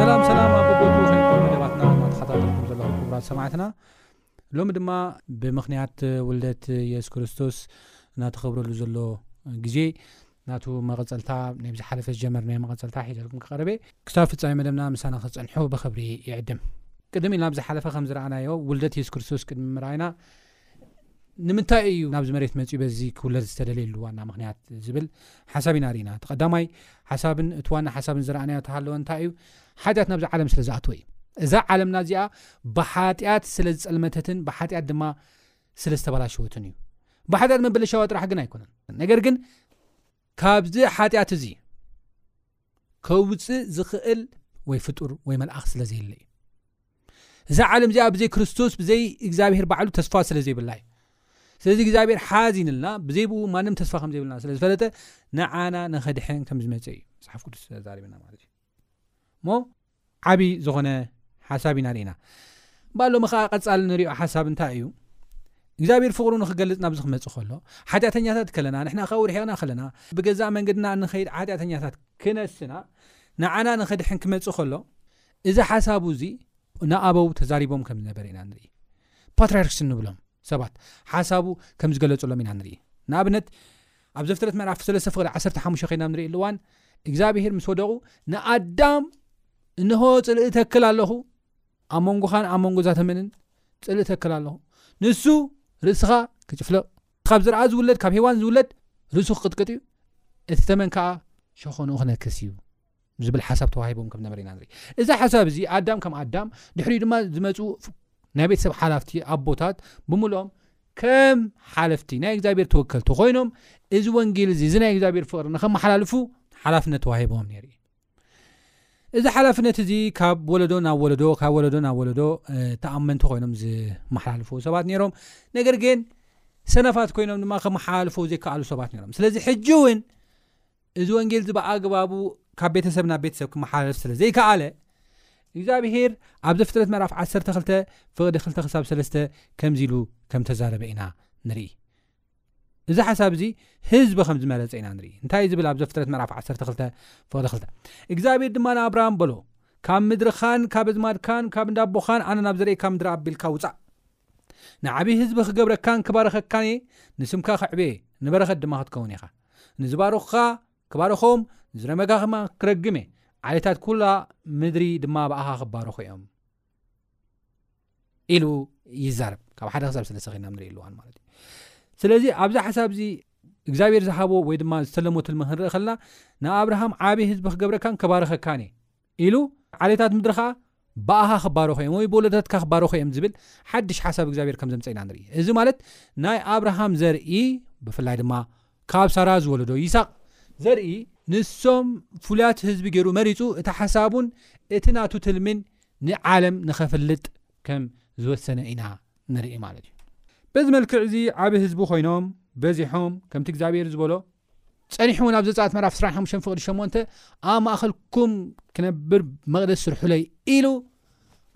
ሰላም ሰላም ኣብ በቦትኡ ኼንኩም መደባትና እናተኸታተልኩም ዘለኹም ክቡራት ሰማዕትና ሎሚ ድማ ብምኽንያት ውልደት የሱስ ክርስቶስ እናተኸብረሉ ዘሎ ግዜ ናቱ መቐፀልታ ናይ ብዝሓለፈ ዝጀመር ናይ መቐፀልታ ሒዘልኩም ክቐርበ ክሳብ ፍፃሚ መደብና ምሳና ክፀንሑ ብክብሪ ይዕድም ቅድም ኢልና ብዝሓለፈ ከም ዝረኣናዮ ውልደት የሱስ ክርስቶስ ቅድሚ ምርኣይና ንምንታይ እዩ ናብዚ መሬት መጺኡ በዚ ክውለድ ዝተደልየሉ ዋና ምክንያት ዝብል ሓሳብ ኢና ርኢና። እቲ ቀዳማይ ሓሳብን እቲ ዋና ሓሳብን ዝረኣናዮ እንተሃለወ እንታይ እዩ ሓጢኣት ናብዚ ዓለም ስለ ዝኣተወ እዩ። እዛ ዓለምና እዚኣ ብሓጢኣት ስለ ዝጸልመተትን ብሓጢኣት ድማ ስለ ዝተበላሸወትን እዩ። ብሓጢኣት መበለሻዋ ጥራሕ ግን ኣይኮነን። ነገር ግን ካብዚ ሓጢኣት እዚ ከውጽእ ዝኽእል ወይ ፍጡር ወይ መልኣኽ ስለ ዘየለ እዩ እዛ ዓለም እዚኣ ብዘይ ክርስቶስ ብዘይ እግዚኣብሄር ባዕሉ ተስፋ ስለ ዘይብላ እዩ ስለዚ እግዚኣብሄር ሓዝ ንልና ብዘይ ብኡ ማንም ተስፋ ከም ዘይብልና ስለ ዝፈለጠ ንዓና ንኸድሐን ከም ዝመፀ እዩ መፅሓፍ ቅዱስ ተዛሪብና ማለት እዩ እሞ ዓቢ ዝኾነ ሓሳብ ኢና ርኢና እባ ሎሚ ከኣ ቀጻሊ ንሪኦ ሓሳብ እንታይ እዩ እግዚኣብሔር ፍቕሩ ንክገልጽ ናብዚ ክመጽእ ከሎ ሓጢኣተኛታት ከለና ንሕና ካብኡ ርሒቕና ከለና ብገዛእ መንገድና እንኸይድ ሓጢኣተኛታት ክነስና ንዓና ንክድሕን ክመጽእ ከሎ እዚ ሓሳቡ እዚ ንኣበው ተዛሪቦም ከም ዝነበረ ኢና ንርኢ ፓትርያርክስ እንብሎም ሰባት ሓሳቡ ከም ዝገለጽሎም ኢና ንርኢ ንኣብነት ኣብ ዘፍጥረት ምዕራፍ ሰለስተ ፍቕሪ ዓሰርተ ሓሙሽተ ኸይና ንርእየሉ እዋን እግዚኣብሄር ምስ ወደቑ ንኣዳም እንሆ ፅልኢ ተክል ኣለኹ ኣብ መንጎኻን ኣብ መንጎ እዛ ተመንን ፅልኢ ተክል ኣለኹ ንሱ ርእስኻ ክጭፍልቕ ካብ ዝረኣ ዝውለድ ካብ ሄዋን ዝውለድ ርእሱ ክቅጥቅጥ እዩ እቲ ተመን ከዓ ሸኾንኡ ክነክስ እዩ ዝብል ሓሳብ ተዋሂቦም ከም ነበረ ኢና ንርኢ እዛ ሓሳብ እዚ ኣዳም ከም ኣዳም ድሕሪኡ ድማ ዝመፁ ናይ ቤተሰብ ሓላፍቲ ኣቦታት ብምልኦም ከም ሓለፍቲ ናይ እግዚኣብሔር ተወከልቲ ኮይኖም እዚ ወንጌል እዚ እዚ ናይ እግዚኣብሔር ፍቕሪ ንከመሓላልፉ ሓላፍነት ተዋሂቦም ነይሩ እዩ እዚ ሓላፍነት እዚ ካብ ወለዶ ናብ ወለዶ ካብ ወለዶ ናብ ወለዶ ተኣመንቲ ኮይኖም ዝመሓላልፉ ሰባት ነይሮም ነገር ግን ሰነፋት ኮይኖም ድማ ከመሓላልፉ ዘይከኣሉ ሰባት ነይሮም ስለዚ ሕጂ እውን እዚ ወንጌል እዚ ብኣግባቡ ካብ ቤተሰብ ናብ ቤተሰብ ክመሓላለፍ ስለ ዘይከኣለ እግዚኣብሄር ኣብ ዘፍጥረት ምዕራፍ 12 ፍቕዲ 2 ክሳብ 3 ከምዚ ኢሉ ከም ተዛረበ ኢና ንርኢ እዚ ሓሳብ እዚ ህዝቢ ከም ዝመረፀ ኢና ንርኢ እንታይ እዩ ዝብል ኣብ ዘፍጥረት ምዕራፍ 12 ፍቕዲ 2 እግዚኣብሄር ድማ ንኣብርሃም በሎ ካብ ምድርኻን ካብ ኣዝማድካን ካብ እንዳቦኻን ኣነ ናብ ዘርእካ ምድሪ ኣቢልካ ውፃእ ንዓብዪ ህዝቢ ክገብረካን ክባርኸካን እየ፣ ንስምካ ከዕብየ፣ ንበረኸት ድማ ክትከውን ኢኻ። ንዝባረኹኻ ክባርኾም፣ ንዝረመጋ ክማ ክረግም እየ፣ ዓሌታት ኩላ ምድሪ ድማ ብኣኻ ክባረኹ እዮም። ኢሉ ይዛረብ ካብ ሓደ ክሳብ ስለስተ ከና ንርኢ ኣለዋን ማለት እዩ ስለዚ ኣብዚ ሓሳብ እዚ እግዚኣብሔር ዝሃቦ ወይ ድማ ዝተለሞ ትልሚ ክንርኢ ከለና ንኣብርሃም ዓብዪ ህዝቢ ክገብረካን ከባረኸካን እየ ኢሉ ዓሌታት ምድሪ ኸኣ ብኣኻ ክባረኹ እዮም ወይ ብወለዶታትካ ክባረኹ እዮም ዝብል ሓድሽ ሓሳብ እግዚኣብሔር ከም ዘምጸ ኢና ንርኢ እዚ ማለት ናይ ኣብርሃም ዘርኢ ብፍላይ ድማ ካብ ሳራ ዝወለዶ ይሳቅ ዘርኢ ንሶም ፍሉያት ህዝቢ ገይሩ መሪጹ እቲ ሓሳቡን እቲ ናቱ ትልሚን ንዓለም ንኸፍልጥ ከም ዝወሰነ ኢና ንርኢ ማለት እዩ በዚ መልክዕ እዚ ዓቢ ህዝቢ ኮይኖም በዚሖም ከምቲ እግዚኣብሔር ዝበሎ ጸኒሑ እውን ኣብ ዘጸኣት ምዕራፍ ዕስራን ሓሙሽተን ፍቕዲ ሸሞንተ ኣብ ማእኸልኩም ክነብር መቕደስ ስርሑለይ ኢሉ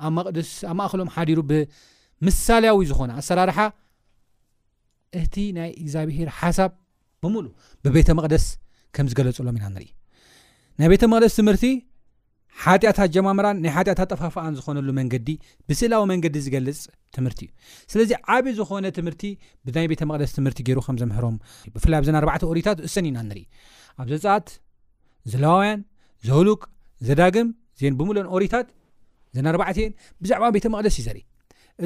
ኣብ መቕደስ ኣብ ማእኸሎም ሓዲሩ ብምሳልያዊ ዝኾነ ኣሰራርሓ እቲ ናይ እግዚኣብሄር ሓሳብ ብምሉ ብቤተ መቕደስ ከም ዝገለጽሎም ኢና ንርኢ ናይ ቤተ መቕደስ ትምህርቲ ሓጢኣት ኣጀማምራን ናይ ሓጢኣት ኣጠፋፍኣን ዝኾነሉ መንገዲ ብስእላዊ መንገዲ ዝገልጽ ትምህርቲ እዩ። ስለዚ ዓቢ ዝኾነ ትምህርቲ ብናይ ቤተ መቕደስ ትምህርቲ ገይሩ ከም ዘምህሮም ብፍላይ ኣብዘን ኣርባዕተ ኦሪታት እሰን ኢና ንርኢ። ኣብ ዘጸኣት፣ ዘሌዋውያን፣ ዘውሉቅ፣ ዘዳግም ዜን ብምሉእን ኦሪታት እዘን ኣርባዕቲኤን ብዛዕባ ቤተ መቕደስ እዩ ዘርኢ።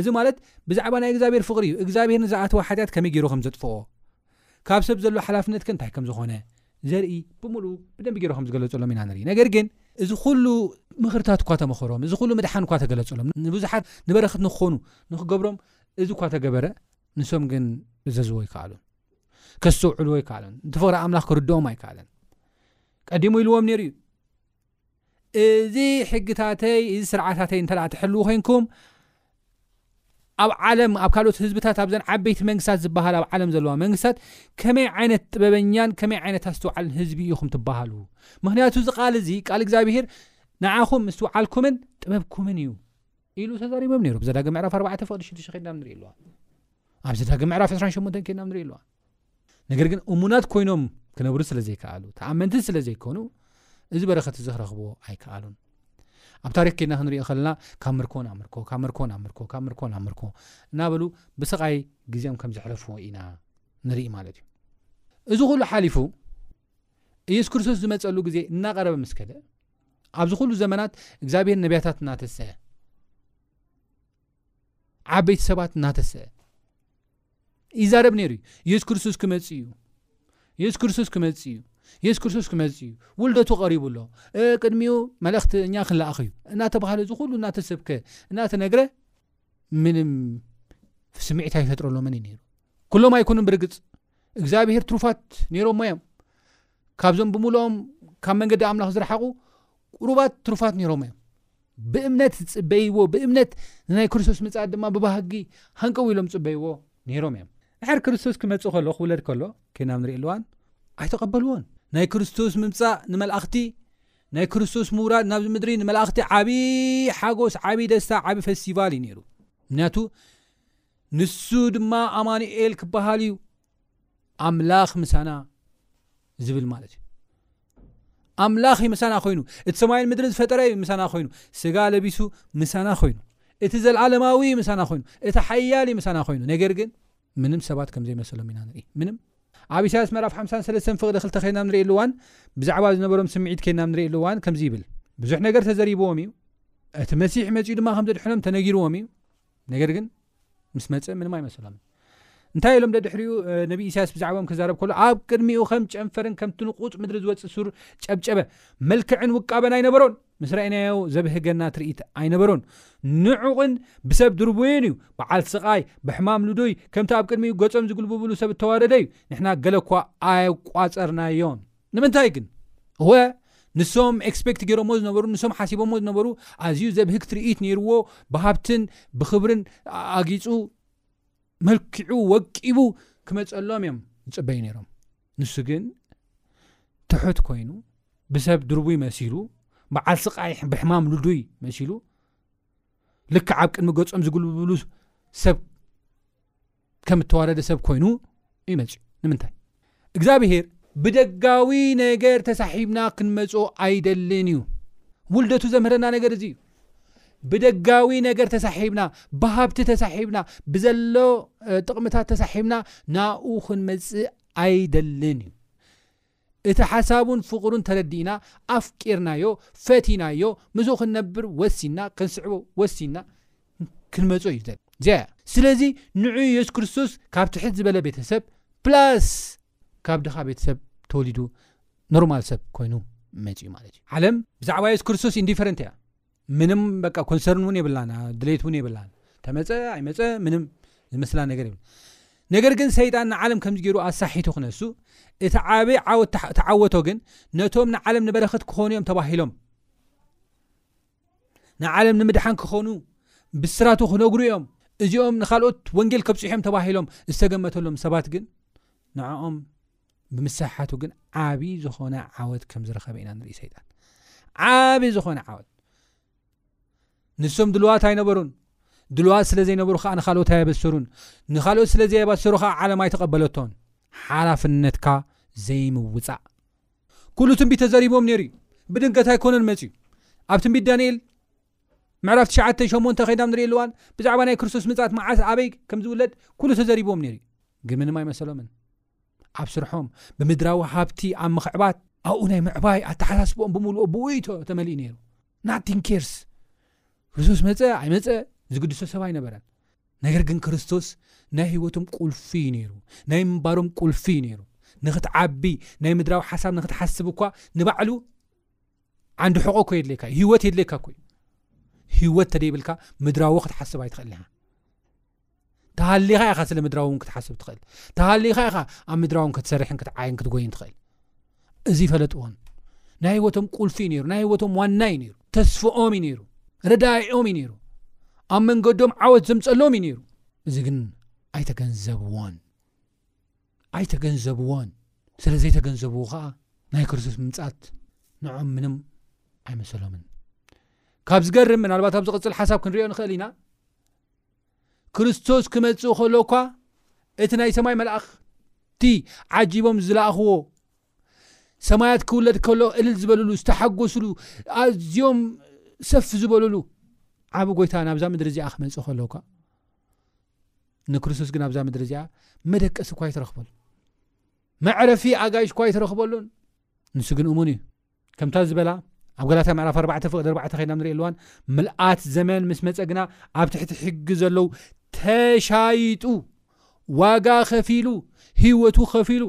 እዚ ማለት ብዛዕባ ናይ እግዚኣብሔር ፍቕሪ እዩ። እግዚኣብሔር ንዝኣተወ ሓጢኣት ከመይ ገይሩ ከም ዘጥፍኦ ካብ ሰብ ዘሎ ሓላፍነት ከ እንታይ ከም ዝኾነ ዘርኢ ብምሉኡ ብደንቢ ገይሩ ከም ዝገለጸሎም ኢና ንርኢ። ነገር ግን እዚ ኩሉ ምኽርታት እኳ ተመኸሮም፣ እዚ ኩሉ ምድሓን እኳ ተገለጸሎም፣ ንብዙሓት ንበረኸት ንክኾኑ ንክገብሮም እዚ እኳ ተገበረ፣ ንሶም ግን እዘዝዎ ኣይከኣሉን፣ ከስተውዕልዎ ኣይከኣሉን፣ እቲ ፍቕሪ ኣምላኽ ክርድኦም ኣይከኣለን። ቀዲሙ ኢልዎም ነይሩ እዩ። እዚ ሕግታተይ እዚ ስርዓታተይ እንተ ትሕልው ኮንኩም ኣብ ዓለም ኣብ ካልኦት ህዝብታት ኣብዘን ዓበይቲ መንግስታት ዝበሃል ኣብ ዓለም ዘለዋ መንግስታት ከመይ ዓይነት ጥበበኛን ከመይ ዓይነት ኣስተውዓልን ህዝቢ ኢኹም ትበሃሉ ምክንያቱ እዚ ቃል እዚ ቃል እግዚኣብሄር ንዓኹም ምስትውዓልኩምን ጥበብኩምን እዩ ኢሉ ተዛሪቦም ነይሩ ብዘዳግም ምዕራፍ 4 ፍቅዲ 6 ከድና ንርኢ ኣለዋ ኣብዚ ዳግም ምዕራፍ 28 ከድና ንርኢ ኣለዋ ነገር ግን እሙናት ኮይኖም ክነብሩ ስለ ዘይከኣሉ ተኣመንትን ስለ ዘይኮኑ እዚ በረኸት እዚ ክረኽብዎ ኣይከኣሉን ኣብ ታሪክ ከድና ክንሪኦ ከለና ካብ ምርኮ ናብ ምርኮ ካብ ምርኮ ናብ ምርኮ ካብ ምርኮ ናብ ምርኮ እናበሉ ብስቓይ ግዜኦም ከም ዘሕለፍዎ ኢና ንርኢ ማለት እዩ እዚ ኩሉ ሓሊፉ ኢየሱስ ክርስቶስ ዝመፀሉ ግዜ እናቐረበ ምስ ከደ ኣብዚ ኩሉ ዘመናት እግዚኣብሔር ነቢያታት እናተሰ ዓበይቲ ሰባት እናተሰአ ይዛረብ ነይሩ እዩ የሱስ ክርስቶስ ክመፅ እዩ የሱስ ክርስቶስ ክመፅ እዩ የሱስ ክርስቶስ ክመፅ እዩ ውልደቱ ቀሪቡ ኣሎ ቅድሚኡ መልእኽቲ እኛ ክንለኣኽ እዩ እናተባሃለ እዚ ኩሉ እናተሰብከ እናተነግረ ምንም ስምዒት ኣይፈጥረሎምን እዩ ነይሩ ኩሎም ኣይኮኑን ብርግፅ እግዚኣብሄር ትሩፋት ነይሮሞ እዮም ካብዞም ብምሉኦም ካብ መንገዲ ኣምላኽ ዝረሓቑ ቁሩባት ትሩፋት ነይሮም እዮም ብእምነት ዝፅበይዎ ብእምነት ንናይ ክርስቶስ ምፅኣት ድማ ብባህጊ ሃንቀው ኢሎም ፅበይዎ ነይሮም እዮም ድሕር ክርስቶስ ክመፅእ ከሎ ክውለድ ከሎ ኬናብ ንርኢ ኣለዋን ኣይተቐበልዎን ናይ ክርስቶስ ምምፃእ ንመላእኽቲ ናይ ክርስቶስ ምውራድ ናብዚ ምድሪ ንመላእኽቲ ዓብዪ ሓጎስ ዓብዪ ደስታ ዓብዪ ፈስቲቫል እዩ ነይሩ ምክንያቱ ንሱ ድማ ኣማኑኤል ክበሃል እዩ ኣምላኽ ምሳና ዝብል ማለት እዩ ኣምላኽ እዩ ምሳና ኮይኑ እቲ ሰማይን ምድሪ ዝፈጠረ እዩ ምሳና ኮይኑ ስጋ ለቢሱ ምሳና ኮይኑ እቲ ዘለዓለማዊ ዩ ምሳና ኮይኑ እቲ ሓያል ዩ ምሳና ኮይኑ ነገር ግን ምንም ሰባት ከምዘይመሰሎም ኢና ንርኢ ምንም ኣብ ኢሳያስ መራፍ 53 ፍቕዲ ክልተ ከይና ንርእሉ እዋን ብዛዕባ ዝነበሮም ስምዒት ከይና ንርእሉ እዋን ከምዚ ይብል ብዙሕ ነገር ተዘሪብዎም እዩ እቲ መሲሕ መፅኡ ድማ ከምዘድሕኖም ተነጊርዎም እዩ ነገር ግን ምስ መጸ ምንም ኣይመሰሎምን እንታይ ኢሎም ደድሕሪኡ ነቢ ኢሳያስ ብዛዕባኦም ክዛረብ ከሎ ኣብ ቅድሚኡ ከም ጨንፈርን ከም ትንቁጽ ምድሪ ዝወጽእ ሱር ጨብጨበ መልክዕን ውቃበን ኣይነበሮን ምስ ረእናዮ ዘብህገና ትርኢት ኣይነበሮን ንዑቕን ብሰብ ድርቡይን እዩ በዓል ስቓይ ብሕማም ልዱይ ከምቲ ኣብ ቅድሚኡ ገጾም ዝግልብብሉ ሰብ እተዋረደ እዩ ንሕና ገለ እኳ ኣየቋጸርናዮን ንምንታይ ግን? እወ ንሶም ኤክስፔክት ጌሮሞ ዝነበሩ ንሶም ሓሲቦሞ ዝነበሩ ኣዝዩ ዘብህግ ትርኢት ኔርዎ ብሃብትን ብኽብርን ኣጊጹ መልኪዑ ወቂቡ ክመጸሎም እዮም ዝጽበዩ ኔሮም ንሱ ግን ትሑት ኮይኑ ብሰብ ድርቡይ መሲሉ በዓል ስቃይ ብሕማም ልዱይ መሲሉ ልክዕ ኣብ ቅድሚ ገጾም ዝግልብብሉ ሰብ ከም እተዋረደ ሰብ ኮይኑ እዩ መፅኡ ንምንታይ እግዚኣብሄር ብደጋዊ ነገር ተሳሒብና ክንመፆ ኣይደልን እዩ ውልደቱ ዘምህረና ነገር እዚ እዩ ብደጋዊ ነገር ተሳሒብና ብሃብቲ ተሳሒብና ብዘሎ ጥቕምታት ተሳሒብና ናብኡ ክንመፅእ ኣይደልን እዩ እቲ ሓሳቡን ፍቕሩን ተረዲእና ኣፍቂርናዮ ፈቲናዮ ምስኡ ክንነብር ወሲንና ክንስዕቦ ወሲንና ክንመጾ እዩ ዘያ ስለዚ ንዑ የሱስ ክርስቶስ ካብ ትሕት ዝበለ ቤተሰብ ፕላስ ካብ ድኻ ቤተሰብ ተወሊዱ ኖርማል ሰብ ኮይኑ መጺኡ ማለት እዩ ዓለም ብዛዕባ የሱስ ክርስቶስ ኢንዲፈረንት እያ ምንም በቃ ኮንሰርን እውን የብላን ድሌት እውን የብላን ተመፀ ኣይመፀ ምንም ዝመስላ ነገር የብላ ነገር ግን ሰይጣን ንዓለም ከምዚ ገይሩ ኣሳሒቱ ክነሱ እቲ ዓበይ ዓወት ተዓወቶ ግን ነቶም ንዓለም ንበረኸት ክኾኑ እዮም ተባሂሎም ንዓለም ንምድሓን ክኾኑ ብስራቱ ክነግሩ እዮም እዚኦም ንካልኦት ወንጌል ከብፅሑ እዮም ተባሂሎም ዝተገመተሎም ሰባት ግን ንዕኦም ብምስሕሓቱ ግን ዓብዪ ዝኾነ ዓወት ከም ዝረኸበ ኢና ንርኢ ሰይጣን ዓብዪ ዝኾነ ዓወት ንሶም ድልዋት ኣይነበሩን ድልዋት ስለ ዘይነበሩ ከዓ ንካልኦት ኣየበሰሩን ንካልኦት ስለ ዘየበሰሩ ከዓ ዓለም ኣይተቐበለቶን ሓላፍነትካ ዘይምውፃእ ኩሉ ትንቢት ተዘሪቦም ነይሩ እዩ ብድንገት ኣይኮነን መፅዩ ኣብ ትንቢት ዳንኤል ምዕራፍ ትሽዓተ ሸሞንተ ከይዳም ንሪኢ ኣለዋን ብዛዕባ ናይ ክርስቶስ ምፃት መዓስ ኣበይ ከም ዝውለድ ኩሉ ተዘሪቦም ነይሩ እዩ ግን ምንም ኣይመሰሎምን ኣብ ስርሖም ብምድራዊ ሃብቲ ኣብ ምኽዕባት ኣብኡ ናይ ምዕባይ ኣተሓሳስብኦም ብምሉኦ ብውይቶ ተመሊእ ነይሩ ናቲን ኬርስ ክርስቶስ መፀ ኣይመፀ ዝግድሶ ሰብ ኣይነበረን ነገር ግን ክርስቶስ ናይ ህይወቶም ቁልፊ እዩ ነይሩ ናይ ምንባሮም ቁልፊ እዩ ነይሩ ንክትዓቢ ናይ ምድራዊ ሓሳብ ንክትሓስብ እኳ ንባዕሉ ዓንዲ ሕቆ ኮ የድልካ ዩ ህወት የድልካ ኮዩ ህወት ተደይብልካ ምድራዊ ክትሓስብ ኣይትኽእል ኒኻ ተሃሊኻ ኢኻ ስለ ምድራዊ እውን ክትሓስብ ትኽእል ተሃሊኻ ኢኻ ኣብ ምድራዊ ን ክትሰርሕን ክትዓይን ክትጎይን ትኽእል እዚ ፈለጥዎን ናይ ህይወቶም ቁልፊ እዩ ነይሩ ናይ ህይወቶም ዋና እዩ ነይሩ ተስፍኦም እዩ ነይሩ ረዳኦም እዩ ነይሩ ኣብ መንገዶም ዓወት ዘምፀሎም እዩ ነይሩ እዚ ግን ኣይተገንዘብዎን ኣይተገንዘብዎን ስለ ዘይተገንዘብዎ ከዓ ናይ ክርስቶስ ምምፃት ንዖም ምንም ኣይመሰሎምን ካብ ዝገርም ምናልባት ኣብ ዝቕፅል ሓሳብ ክንሪኦ ንኽእል ኢና ክርስቶስ ክመጽእ ከሎ እኳ እቲ ናይ ሰማይ መልእኽቲ ዓጂቦም ዝለኣኽዎ ሰማያት ክውለድ ከሎ እልል ዝበልሉ ዝተሓጎስሉ ኣዝኦም ሰፍ ዝበልሉ ዓብ ጎይታ ናብዛ ምድሪ እዚኣ ክመፅ ከሎ ኳ ንክርስቶስ ግን ኣብዛ ምድሪ እዚኣ መደቀሲ እኳ ይትረክበሉ መዕረፊ ኣጋይሽ እኳ ይትረክበሉን ንሱ ግን እሙን እዩ ከምታ ዝበላ ኣብ ገላትያ ምዕራፍ 4 ፍቅዲ 4 ከይና ንሪኢ ኣለዋን ምልኣት ዘመን ምስ መፀ ግና ኣብ ትሕቲ ሕጊ ዘለዉ ተሻይጡ ዋጋ ከፊሉ ህወቱ ከፊሉ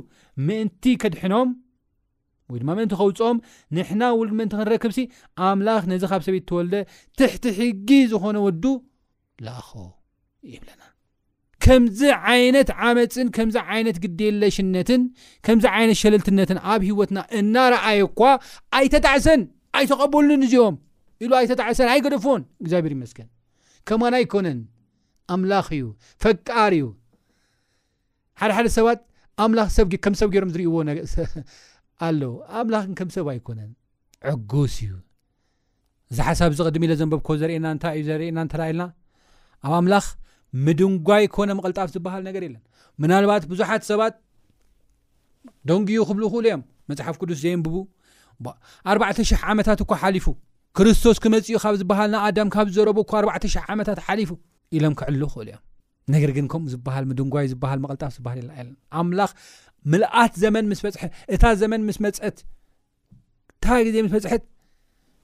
ምእንቲ ከድሕኖም ወይ ድማ ምእንቲ ከውፅኦም ንሕና ውሉድ ምእንቲ ክንረክብሲ ኣምላኽ ነዚ ካብ ሰበይት ተወልደ ትሕቲ ሕጊ ዝኾነ ወዱ ልኣኾ ይብለና ከምዚ ዓይነት ዓመፅን ከምዚ ዓይነት ግዴለሽነትን ከምዚ ዓይነት ሸለልትነትን ኣብ ሂወትና እናረኣየ እኳ ኣይተጣዕሰን ኣይተቐበሉን እዚኦም ኢሉ ኣይተጣዕሰን ኣይገደፎን እግዚኣብሔር ይመስገን ከማን ኣይኮነን ኣምላኽ እዩ ፈቃር እዩ ሓደ ሓደ ሰባት ኣምላኽ ከም ሰብ ገይሮም ዝርእዎ ኣለዉ ኣምላኽ ከም ሰብ ኣይኮነን ዕጉስ እዩ እዚ ሓሳብ እዚ ቅድሚ ኢለ ዘንበብኮ ዘርእና እንታይ እዩ ዘርእና እንተላኢልና ኣብ ኣምላኽ ምድንጓይ ኮነ ምቕልጣፍ ዝበሃል ነገር የለን ምናልባት ብዙሓት ሰባት ደንጉዩ ክብሉ ይኽእሉ እዮም መፅሓፍ ቅዱስ ዘየንብቡ ኣርባዕተ ሽሕ ዓመታት እኳ ሓሊፉ ክርስቶስ ክመፅኡ ካብ ዝበሃል ንኣዳም ካብ ዝዘረቡ እኳ ኣርባዕተ ሽሕ ዓመታት ሓሊፉ ኢሎም ክዕሉ ይኽእሉ እዮም ነገር ግን ከምኡ ዝበሃል ምድንጓይ ዝበሃል መቕልጣፍ ዝበሃል የለን ኣምላኽ ምልኣት ዘመን ምስ በፅሐ እታ ዘመን ምስ መፀት ታይ ግዜ ምስ በፅሐት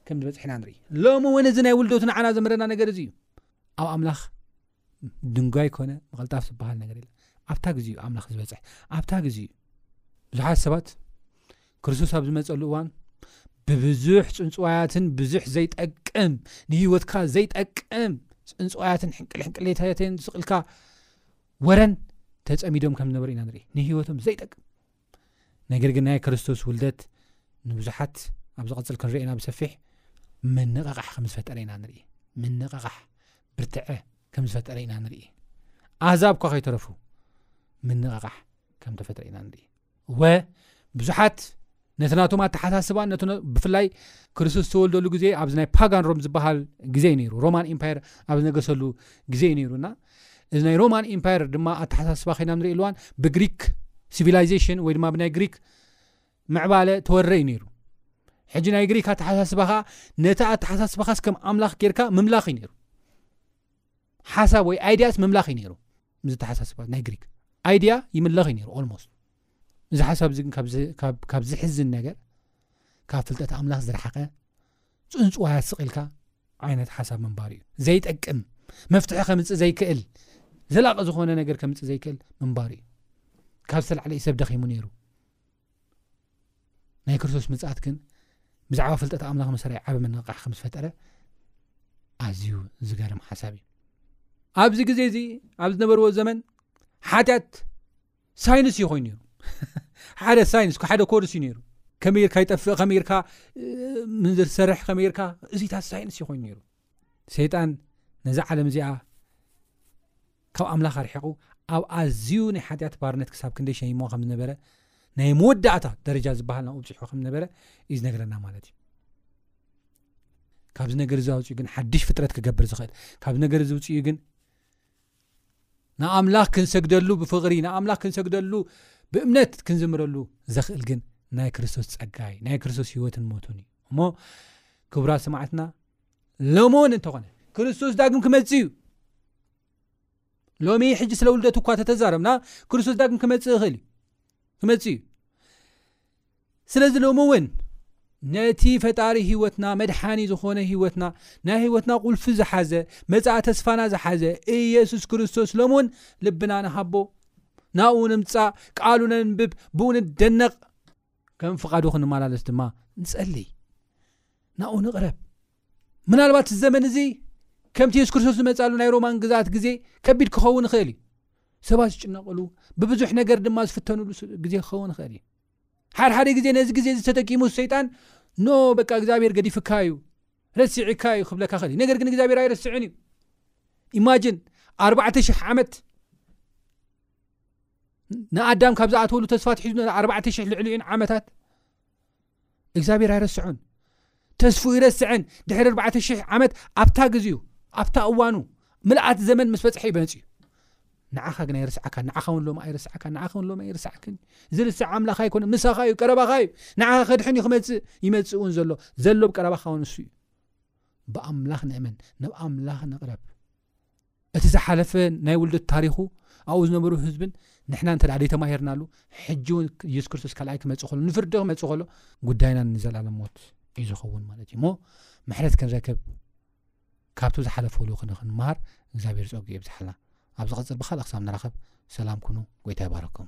ከም ዝበፅሕና ንርኢ ሎሚ እውን እዚ ናይ ውልደቱ ንዓና ዘምረና ነገር እዚ እዩ ኣብ ኣምላኽ ድንጓይ ኮነ መቐልጣፍ ዝበሃል ነገር የለ ኣብታ ግዜ እዩ ኣምላኽ ዝበፅሐ ኣብታ ግዜ እዩ ብዙሓት ሰባት ክርስቶስ ኣብ ዝመፀሉ እዋን ብብዙሕ ፅንፅዋያትን ብዙሕ ዘይጠቅም ንህይወትካ ዘይጠቅም ፅንፅዋያትን ሕንቅል ሕንቅሌታትን ዝስቕልካ ወረን ተፀሚዶም ከም ዝነበሩ ኢና ንርኢ ንህይወቶም ዘይጠቅም ነገር ግን ናይ ክርስቶስ ውልደት ንብዙሓት ኣብ ዝቐጽል ክንርእ ኢና ብሰፊሕ ምንቕቓሕ ከም ዝፈጠረ ኢና ንርኢ ምንቕቓሕ ብርትዐ ከም ዝፈጠረ ኢና ንርኢ ኣህዛብ እኳ ከይተረፉ ምንቕቓሕ ከም ተፈጥረ ኢና ንርኢ ወ ብዙሓት ነቲ ናቶም ኣተሓሳስባን ነቲ ብፍላይ ክርስቶስ ዝተወልደሉ ግዜ ኣብዚ ናይ ፓጋን ሮም ዝበሃል ግዜ እዩ ነይሩ ሮማን ኢምፓየር ኣብ ዝነገሰሉ ግዜ እዩ ነይሩና እዚ ናይ ሮማን ኢምፓየር ድማ ኣተሓሳስባ ከይና ንሪኢ ኣለዋን ብግሪክ ሲቪላይዜሽን ወይ ድማ ብናይ ግሪክ ምዕባለ ተወረ እዩ ነይሩ ሕጂ ናይ ግሪክ ኣተሓሳስባ ከዓ ነቲ ኣተሓሳስባኻስ ከም ኣምላኽ ጌርካ ምምላኽ እዩ ነይሩ ሓሳብ ወይ ኣይድያስ ምምላኽ እዩ ነይሩ ምስ ተሓሳስባ ናይ ግሪክ ኣይድያ ይምለኽ እዩ ነይሩ ኦልሞስት እዚ ሓሳብ እዚ ግን ካብዚ ሕዝን ነገር ካብ ፍልጠት ኣምላኽ ዝረሓቀ ጽንጽዋያት ስቕ ኢልካ ዓይነት ሓሳብ ምንባር እዩ። ዘይጠቅም፣ መፍትሒ ከምጽእ ዘይክእል፣ ዘላቂ ዝኾነ ነገር ከምጽእ ዘይክእል ምንባር እዩ። ካብ ዝተላዕለ እዩ ሰብ ደኺሙ ነይሩ። ናይ ክርስቶስ ምጽኣት ግን ብዛዕባ ፍልጠት ኣምላኽ መሰራይ ዓብ ምንቕቃሕ ከም ዝፈጠረ ኣዝዩ ዝገርም ሓሳብ እዩ ኣብዚ ግዜ እዚ ኣብ ዝነበርዎ ዘመን ሓጢኣት ሳይንስ እዩ ኮይኑ ሓደ ሳይንስ ሓደ ኮርስ እዩ ነይሩ ከመይ ርካ ይጠፍእ ከመይ ርካ ምንዝር ዝሰርሕ ከመይ ርካ እዚታት ሳይንስ እዩ ኮይኑ ነይሩ ሰይጣን ነዚ ዓለም እዚኣ ካብ ኣምላኽ ኣርሒቑ ኣብ ኣዝዩ ናይ ሓጢኣት ባርነት ክሳብ ክንደይ ሸይሞ ከም ዝነበረ ናይ መወዳእታ ደረጃ ዝበሃል ናብ ኣብፅሑ ከም ዝነበረ እዩ ዝነገረና ማለት እዩ ካብዚ ነገር እዚ ኣውፅኡ ግን ሓድሽ ፍጥረት ክገብር ዝኽእል ካብዚ ነገር እዚ ውፅኡ ግን ንኣምላኽ ክንሰግደሉ ብፍቕሪ ንኣምላኽ ክንሰግደሉ ብእምነት ክንዝምረሉ ዘኽእል ግን ናይ ክርስቶስ ጸጋይ ናይ ክርስቶስ ህይወትን ሞቱን እዩ እሞ ክቡራ ስምዓትና ሎሚ እውን እንተኾነ ክርስቶስ ዳግም ክመጽእ እዩ ሎሚ ሕጂ ስለ ውልደት እኳ ተተዛረብና ክርስቶስ ዳግም ክመጽእ ይኽእል እዩ ክመጽእ እዩ ስለዚ ሎሚ እውን ነቲ ፈጣሪ ህይወትና መድሓኒ ዝኾነ ህይወትና ናይ ህይወትና ቁልፊ ዝሓዘ መፃእ ተስፋና ዝሓዘ ኢየሱስ ክርስቶስ ሎሚ እውን ልብና ንሃቦ ናብኡ ንምፃእ ቃሉ ነንብብ ብኡ ንደነቕ ከም ፍቓዱ ክንመላለስ ድማ ንጸልይ ናብኡ ንቕረብ ምናልባት ዘመን እዚ ከምቲ የሱስ ክርስቶስ ዝመፃሉ ናይ ሮማን ግዛኣት ግዜ ከቢድ ክኸውን ይኽእል እዩ ሰባት ዝጭነቕሉ ብብዙሕ ነገር ድማ ዝፍተንሉ ግዜ ክኸውን ይኽእል እዩ ሓድ ሓደ ግዜ ነዚ ግዜ እዚ ተጠቂሙ ሰይጣን ኖ በቃ እግዚኣብሔር ገዲፍካ እዩ ረሲዒካ እዩ ክብለካ ኸእል እዩ ነገር ግን እግዚኣብሔር ኣይረስዕን እዩ ኢማጅን ኣርባዕተ ሽሕ ዓመት ንኣዳም ካብ ዝኣተወሉ ተስፋት ሒዙ ኣርባዕተ ሽሕ ልዕሊኡን ዓመታት እግዚኣብሔር ኣይረስዖን ተስፉ ይረስዐን ድሕሪ ኣርባዕተ ሽሕ ዓመት ኣብታ ግዜኡ ኣብታ እዋኑ ምልኣት ዘመን ምስ በፅሐ ይበንፅ እዩ ንዓኻ ግና ይርስዓካ ንዓኻ ውን ሎማ ኣይርስዓካ ንዓኻ ውን ሎማ ይርስዓክን ዝርስዕ ኣምላኽ ኣይኮነ ምሳኻ እዩ ቀረባኻ እዩ ንዓኻ ከድሕን እዩ ክመፅእ ይመፅእ እውን ዘሎ ዘሎብ ቀረባኻ ውን ንሱ እዩ ብኣምላኽ ንእመን ናብ ኣምላኽ ንቕረብ እቲ ዝሓለፈ ናይ ውልደት ታሪኹ ኣብኡ ዝነበሩ ህዝብን ንሕና እንተ ዘይተማሂርናሉ ሕጂ እውን ኢየሱስ ክርስቶስ ካልኣይ ክመፅእ ከሎ ንፍርዲ ክመፅእ ከሎ ጉዳይና ንዘለኣለም ሞት እዩ ዝኸውን ማለት እዩ እሞ ምሕረት ክንረክብ ካብቲ ዝሓለፈ ልኡኽ ንክንምሃር እግዚኣብሔር ፀጉ የብዝሓልና ኣብ ዝቐፅል ብካልእ ክሳብ ንራኸብ ሰላም ኩኑ ጎይታ ይባረኩም